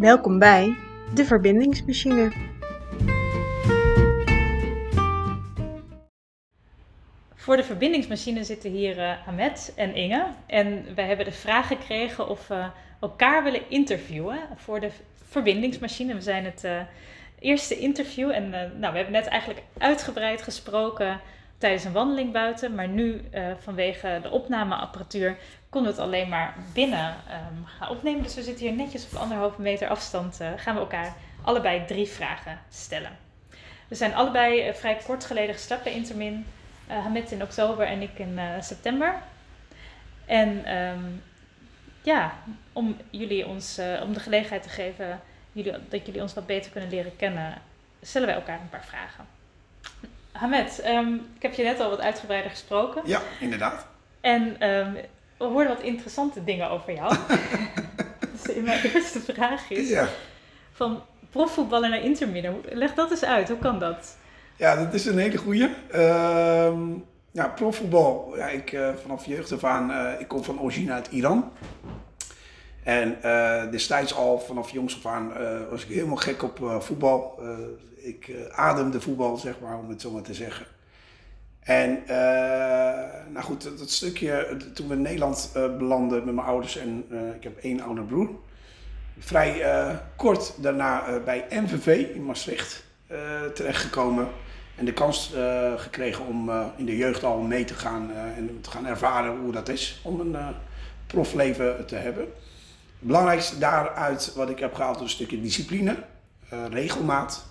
Welkom bij de Verbindingsmachine. Voor de verbindingsmachine zitten hier uh, Ahmed en Inge. En wij hebben de vraag gekregen of we elkaar willen interviewen voor de verbindingsmachine. We zijn het uh, eerste interview en uh, nou, we hebben net eigenlijk uitgebreid gesproken tijdens een wandeling buiten. Maar nu vanwege de opnameapparatuur konden we het alleen maar binnen um, gaan opnemen. Dus we zitten hier netjes op anderhalve meter afstand. gaan we elkaar allebei drie vragen stellen. We zijn allebei vrij kort geleden gestart bij Intermin Hamed in oktober en ik in september. En um, ja, om jullie ons, om de gelegenheid te geven jullie, dat jullie ons wat beter kunnen leren kennen, stellen wij elkaar een paar vragen. Hamed, um, ik heb je net al wat uitgebreider gesproken. Ja, inderdaad. En um, we hoorden wat interessante dingen over jou. dus mijn eerste vraag is: ja. van profvoetballer naar intermidden, leg dat eens uit, hoe kan dat? Ja, dat is een hele goeie. Uh, ja, profvoetbal. Ja, ik, uh, vanaf jeugd af aan, uh, ik kom van origine uit Iran. En uh, destijds al vanaf jongs af aan was ik helemaal gek op voetbal. ik ademde voetbal, zeg maar, om het zo maar te zeggen. En nou goed, dat, stukje, toen we in Nederland belanden met mijn ouders en ik heb één ouder broer. Vrij kort daarna bij MVV in Maastricht terechtgekomen. En de kans gekregen om in de jeugd al mee te gaan en te gaan ervaren hoe dat is om een profleven te hebben. Belangrijkste daaruit wat ik heb gehaald is een stukje discipline, regelmaat,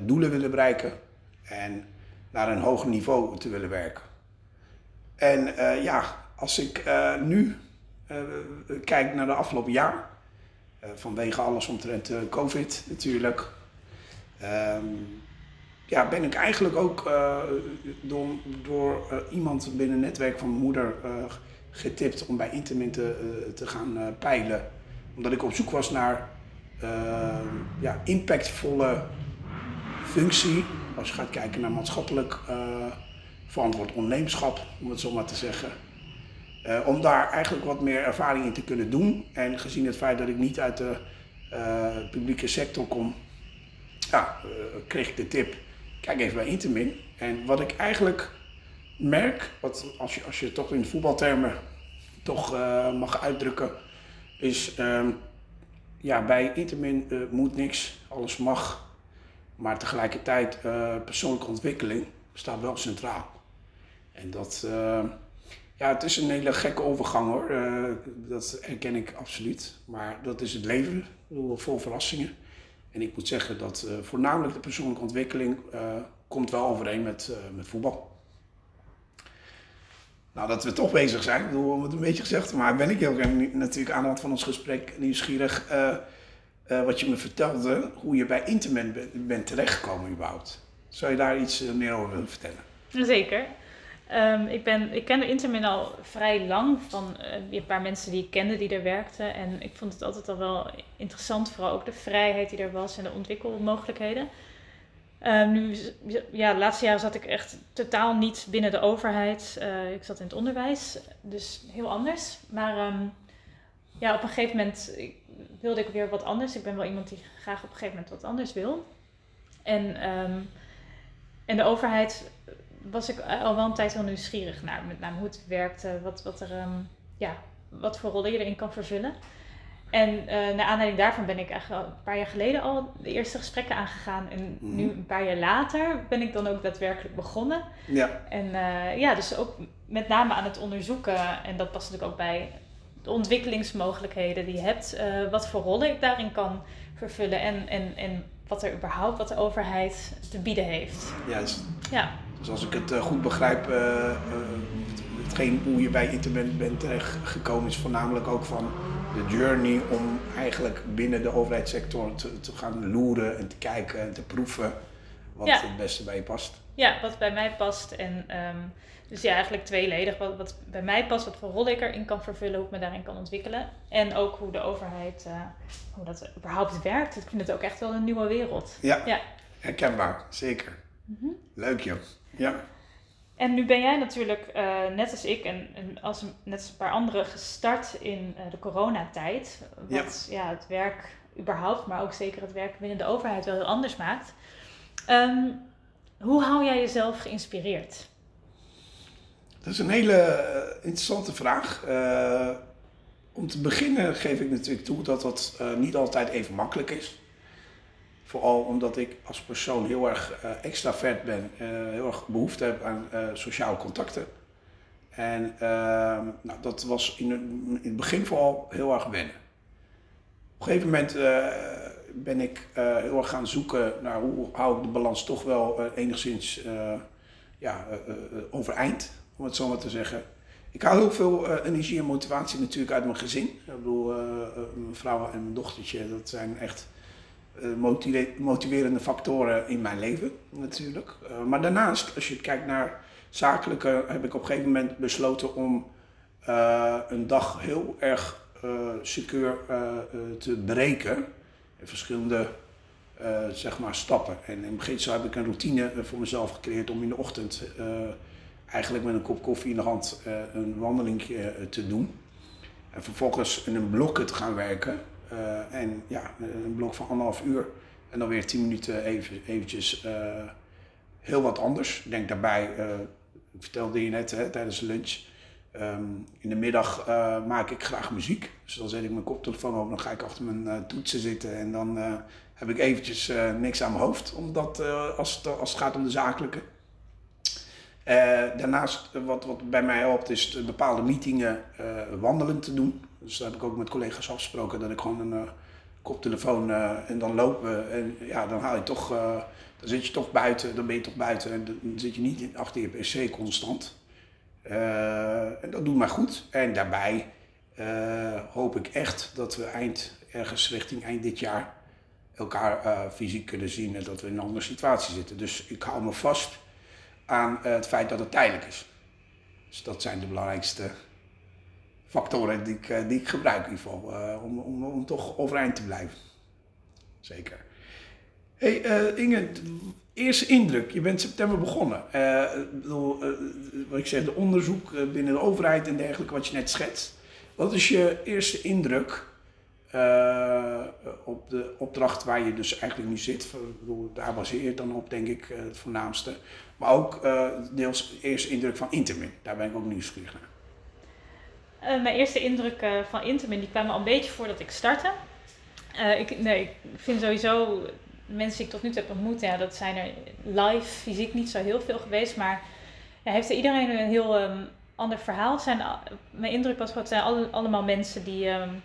doelen willen bereiken en naar een hoger niveau te willen werken. En ja, als ik nu kijk naar de afgelopen jaar, vanwege alles omtrent COVID natuurlijk. Um, ja, ben ik eigenlijk ook door, door iemand binnen het netwerk van mijn moeder getipt om bij Intermin te, te gaan peilen. Omdat ik op zoek was naar ja, impactvolle functie. Als je gaat kijken naar maatschappelijk verantwoord ondernemerschap, om het zo maar te zeggen. om daar eigenlijk wat meer ervaring in te kunnen doen. En gezien het feit dat ik niet uit de publieke sector kom, ja, kreeg ik de tip kijk even bij Intermin. En wat ik eigenlijk merk, wat als, je, als je toch in voetbaltermen toch uh, mag uitdrukken, is uh, ja, bij Intermin uh, moet niks, alles mag. Maar tegelijkertijd uh, persoonlijke ontwikkeling staat wel centraal. En dat, ja, het is een hele gekke overgang hoor. dat herken ik absoluut. Maar dat is het leven, vol verrassingen. En ik moet zeggen dat voornamelijk de persoonlijke ontwikkeling komt wel overeen met, met voetbal. Nou, dat we toch bezig zijn, ik bedoel, het een beetje gezegd, maar ben ik heel natuurlijk aan de hand van ons gesprek nieuwsgierig wat je me vertelde, hoe je bij Internet bent, terechtgekomen überhaupt. Zou je daar iets meer over willen vertellen? Zeker. Um, ik, ben, ik ken de Intermin al vrij lang van een paar mensen die ik kende die er werkten. En ik vond het altijd al wel interessant, vooral ook de vrijheid die er was en de ontwikkelmogelijkheden. Um, nu, ja, de laatste jaren zat ik echt totaal niet binnen de overheid. Uh, ik zat in het onderwijs, dus heel anders. Maar um, ja, op een gegeven moment wilde ik weer wat anders. Ik ben wel iemand die graag op een gegeven moment wat anders wil. En, en de overheid was ik al wel een tijd heel nieuwsgierig naar. Met name hoe het werkte, wat, wat, er, ja, wat voor rollen je erin kan vervullen. En uh, naar aanleiding daarvan ben ik eigenlijk al een paar jaar geleden al de eerste gesprekken aangegaan. En mm. nu een paar jaar later ben ik dan ook daadwerkelijk begonnen. Ja. En uh, ja, dus ook met name aan het onderzoeken. En dat past natuurlijk ook bij de ontwikkelingsmogelijkheden die je hebt. Uh, wat voor rollen ik daarin kan vervullen. En, en, en wat er überhaupt, wat de overheid te bieden heeft. Juist. Ja. Dus als ik het goed begrijp, hetgeen hoe je bij internet bent terechtgekomen is voornamelijk ook van de journey om eigenlijk binnen de overheidssector te, te gaan loeren en te kijken en te proeven wat het beste bij je past. Ja, wat bij mij past. En um, dus ja, eigenlijk tweeledig. Wat, wat bij mij past, wat voor rol ik erin kan vervullen, hoe ik me daarin kan ontwikkelen. En ook hoe de overheid, uh, hoe dat überhaupt werkt. Ik vind het ook echt wel een nieuwe wereld. Ja, ja. herkenbaar, zeker. Mm -hmm. Leuk joh. Ja. En nu ben jij natuurlijk, eh, net als ik en, en als, net als een paar anderen, gestart in uh, de coronatijd. Wat ja. het werk überhaupt, maar ook zeker het werk binnen de overheid wel heel anders maakt. Um, hoe hou jij jezelf geïnspireerd? Dat is een hele interessante vraag. Uh, om te beginnen geef ik natuurlijk toe dat dat niet altijd even makkelijk is. Vooral omdat ik als persoon heel erg uh, extravert ben, uh, heel erg behoefte heb aan uh, sociale contacten. En ehm, nou, dat was in, in, het begin vooral heel erg wennen. Op een gegeven moment ben ik heel erg gaan zoeken naar hoe hou ik de balans toch wel enigszins ja, overeind, om het zo maar te zeggen. Ik haal heel veel energie en motivatie natuurlijk uit mijn gezin. Ik bedoel, mijn vrouw en mijn dochtertje, dat zijn echt eh, motiverende factoren in mijn leven natuurlijk. Eh, maar daarnaast, als je kijkt naar zakelijke, heb ik op een gegeven moment besloten om eh, een dag heel erg secuur te breken. In verschillende zeg maar stappen. En in het begin heb ik een routine voor mezelf gecreëerd om in de ochtend eigenlijk met een kop koffie in de hand een wandeling te doen. En vervolgens in een blokken te gaan werken. Eh, en ja, een blok van anderhalf uur. En dan weer tien minuten even, eventjes uh, heel wat anders. Ik denk daarbij, ik vertelde je net hè, tijdens de lunch. Um, in de middag maak ik graag muziek. Dus dan zet ik mijn koptelefoon op, dan ga ik achter mijn toetsen zitten. En dan heb ik eventjes niks aan mijn hoofd. Omdat als, het, als het gaat om de zakelijke. daarnaast, wat, wat bij mij helpt, is bepaalde meetingen wandelen te doen. Dus daar heb ik ook met collega's afgesproken dat ik gewoon een uh, koptelefoon uh, en dan lopen. En ja, dan haal je toch, dan zit je toch buiten, dan ben je toch buiten en dan zit je niet achter je pc constant. en dat doet mij goed. En daarbij hoop ik echt dat we eind, ergens richting eind dit jaar elkaar fysiek kunnen zien en dat we in een andere situatie zitten. Dus ik hou me vast aan het feit dat het tijdelijk is. Dus dat zijn de belangrijkste factoren die ik, eh, die ik gebruik in ieder geval. Uh, om, om, om toch overeind te blijven. Zeker. Hey uh, Inge, eerste indruk. Je bent september begonnen. Bedoel, wat ik zeg, de onderzoek binnen de overheid en dergelijke, wat je net schetst. Wat is je eerste indruk op de opdracht waar je dus eigenlijk nu zit? Bedoel, daar baseer je dan op, denk ik, het voornaamste. Maar ook deels eerste indruk van Intermin. Daar ben ik ook nieuwsgierig naar. Uh, mijn eerste indrukken van Intamin die kwamen al een beetje voordat ik startte. Uh, ik, nee, ik vind sowieso mensen die ik tot nu toe heb ontmoet, ja, dat zijn er live, fysiek niet zo heel veel geweest. Maar ja, heeft er iedereen een heel um, ander verhaal. Zijn, mijn indruk was het zijn alle, allemaal mensen die, um,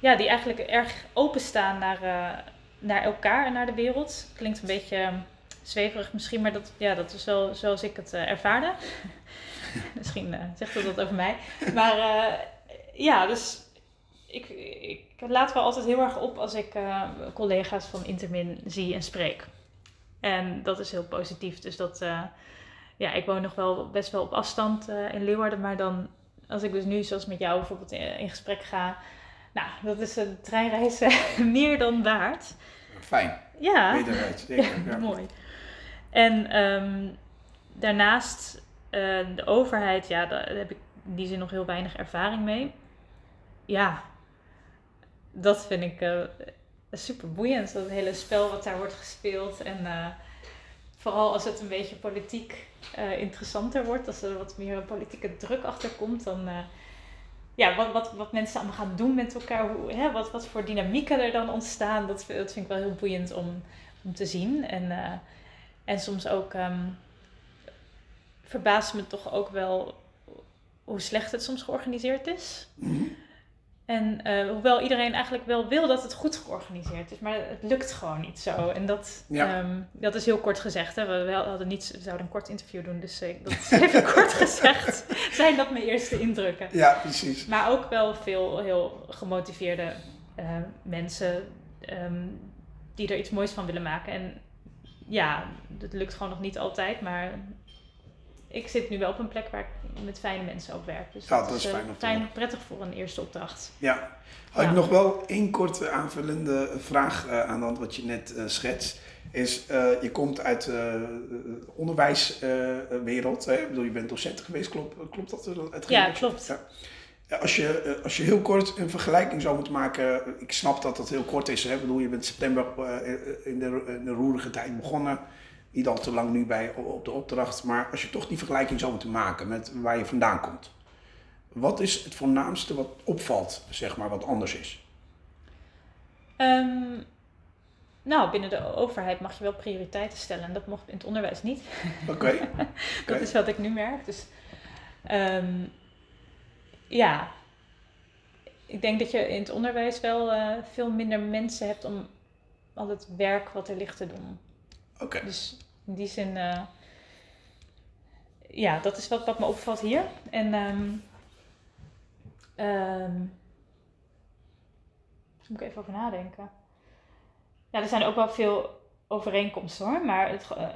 ja, die eigenlijk erg openstaan naar, naar elkaar en naar de wereld. Klinkt een beetje um, zweverig misschien, maar dat, ja, dat is wel zoals ik het ervaarde. Misschien uh, zegt dat wat over mij. Maar uh, ja, dus ik, ik laat wel altijd heel erg op als ik uh, collega's van Intermin zie en spreek. En dat is heel positief. Dus dat, ja, ik woon nog wel best wel op afstand in Leeuwarden. Maar dan, als ik dus nu zoals met jou bijvoorbeeld in, in gesprek ga. Nou, dat is een treinreis meer dan waard. Fijn. Ja. Zeker. Ja, mooi. En um, daarnaast uh, de overheid, ja, daar heb ik in die zin nog heel weinig ervaring mee. Ja, dat vind ik uh, super boeiend. Dat hele spel wat daar wordt gespeeld. En uh, vooral als het een beetje politiek interessanter wordt, als er wat meer politieke druk achter komt, dan ja, wat, wat, wat mensen allemaal gaan doen met elkaar, hoe, hè, wat, wat voor dynamieken er dan ontstaan, dat, vind ik wel heel boeiend om, om te zien. En, en soms ook. Um, verbaast me toch ook wel hoe slecht het soms georganiseerd is. Mhm. En uh, hoewel iedereen eigenlijk wel wil dat het goed georganiseerd is, maar het lukt gewoon niet zo. En dat, um, dat is heel kort gezegd. Hè. We, hadden niet, we zouden een kort interview doen, dus uh, dat is even kort gezegd. Zijn dat mijn eerste indrukken? Ja, precies. Maar ook wel veel heel gemotiveerde uh, mensen um, die er iets moois van willen maken. En ja, het lukt gewoon nog niet altijd, maar ik zit nu wel op een plek waar ik met fijne mensen ook werk. Dus Ja, dat is eh, fijn prettig voor een eerste opdracht. Ja. Had Ja. ik nog wel één korte aanvullende vraag eh, aan de wat je net eh, schetst. Is, je komt uit de onderwijswereld. Ik bedoel, je bent docent geweest, klopt, klopt dat? Ja, klopt. Ja. Als je, als je heel kort een vergelijking zou moeten maken, ik snap dat dat heel kort is. Hè? Ik bedoel, je bent september in, de, in de roerige tijd begonnen. Niet al te lang nu bij, op de opdracht. Maar als je toch die vergelijking zou moeten maken met waar je vandaan komt. Wat is het voornaamste wat opvalt, zeg maar, wat anders is? Ehm, nou, binnen de overheid mag je wel prioriteiten stellen. En dat mocht in het onderwijs niet. Oké. Dat is wat ik nu merk. Dus ehm, ja, ik denk dat je in het onderwijs wel eh, veel minder mensen hebt om al het werk wat er ligt te doen. Oké. Dus in die zin, eh, ja, dat is wat, wat me opvalt hier. En ehm ehm, daar moet ik even over nadenken. Ja, er zijn ook wel veel overeenkomsten hoor, maar het, eh,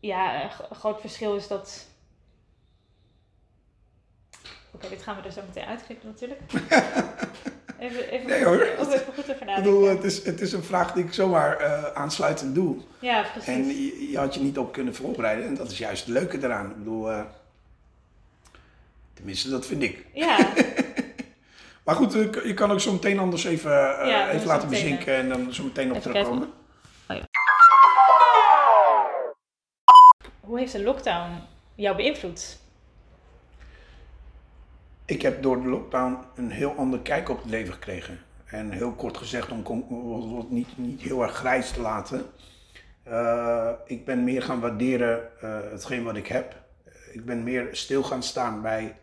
ja, een groot verschil is dat. Oké, dit gaan we er zo meteen uitknippen natuurlijk. Even, even, Nee, hoor. Ook even goed over Ik bedoel, het is, het is een vraag die ik zomaar eh, aansluitend doe. Ja, precies. En je, je had je niet op kunnen voorbereiden. En dat is juist het leuke eraan. Ik bedoel, eh, tenminste, dat vind ik. Ja, Maar goed, eh, je kan ook zo meteen anders even, eh, Ja, even laten meteen, bezinken en dan zo meteen op Even terugkomen. Hoe heeft de lockdown jou beïnvloed? Ik heb door de lockdown een heel ander kijk op het leven gekregen. En heel kort gezegd, om het niet, niet heel erg grijs te laten. eh, ik ben meer gaan waarderen eh, hetgeen wat ik heb. Ik ben meer stil gaan staan bij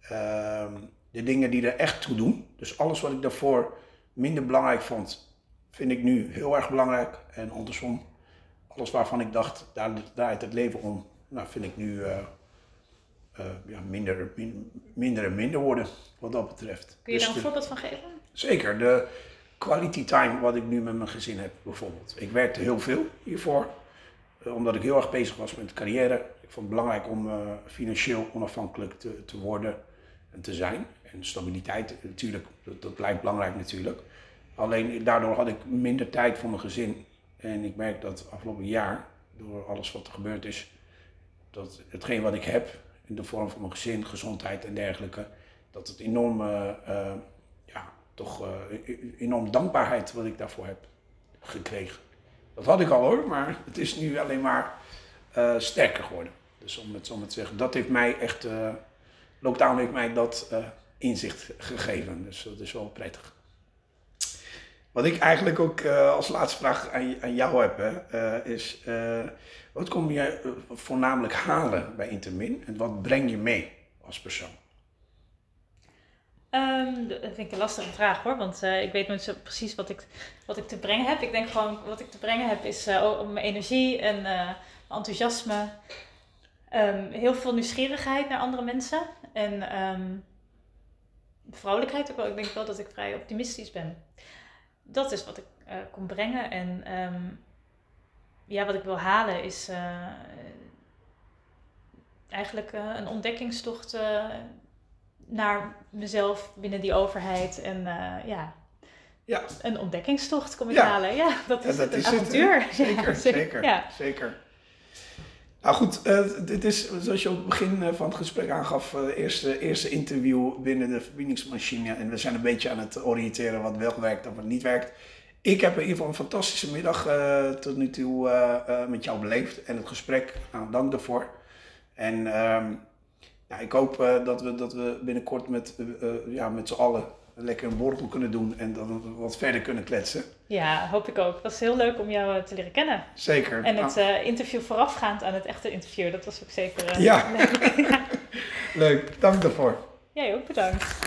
ehm, de dingen die er echt toe doen. Dus alles wat ik daarvoor minder belangrijk vond, vind ik nu heel erg belangrijk. En andersom, alles waarvan ik dacht, daar draait het leven om, nou, vind ik nu eh, ja, minder, min- minder en minder worden wat dat betreft. Kun je Dus daar een de- voorbeeld van geven? Zeker, de quality time wat ik nu met mijn gezin heb bijvoorbeeld. Ik werkte heel veel hiervoor, eh, omdat ik heel erg bezig was met carrière. Ik vond het belangrijk om eh, financieel onafhankelijk te, te worden en te zijn. En stabiliteit natuurlijk, dat, dat blijft belangrijk natuurlijk. Alleen daardoor had ik minder tijd voor mijn gezin. En ik merk dat afgelopen jaar, door alles wat er gebeurd is, dat hetgeen wat ik heb in de vorm van mijn gezin, gezondheid en dergelijke, dat het enorm, eh, eh, ja, toch eh, e- e- enorm dankbaarheid wat ik daarvoor heb gekregen. Dat had ik al hoor, maar het is nu alleen maar sterker geworden. Dus om het zo te zeggen, dat heeft mij echt, lockdown heeft mij dat inzicht gegeven. Dus dat is wel prettig. Wat ik eigenlijk ook als laatste vraag aan, aan jou heb, hè, is wat kom je eh, voornamelijk halen bij Intermin en wat breng je mee als persoon? Ehm, dat vind ik een lastige vraag hoor, want eh, ik weet nooit zo precies wat ik, wat ik te brengen heb. Ik denk gewoon, wat ik te brengen heb is ook mijn energie en mijn enthousiasme. Ehm, heel veel nieuwsgierigheid naar andere mensen. En ehm, vrolijkheid ook wel. Ik denk wel dat ik vrij optimistisch ben. Dat is wat ik kon brengen. En ja, wat ik wil halen is eh, eigenlijk eh, een ontdekkingstocht eh, naar mezelf binnen die overheid. En ja, Ja, een ontdekkingstocht kom ik Ja. halen. Ja, dat Ja, is dat het, een het, avontuur. zeker, Ja, zeker, Ja. zeker. Nou goed, dit is zoals je op het begin van het gesprek aangaf, eh, eerste, eerste interview binnen de verbindingsmachine. En we zijn een beetje aan het oriënteren wat wel werkt en wat niet werkt. Ik heb in ieder geval een fantastische middag eh, tot nu toe eh, eh, met jou beleefd. En het gesprek, nou, dank daarvoor. En ehm, ja, ik hoop dat, we, dat we binnenkort met, ja, met z'n allen lekker een borrel kunnen doen en dan wat verder kunnen kletsen. ja, hoop ik ook. Het was heel leuk om jou te leren kennen. Zeker. En Nou, het eh, interview voorafgaand aan het echte interview, dat was ook zeker... Ja. leuk. Leuk, dank daarvoor. Jij ook bedankt.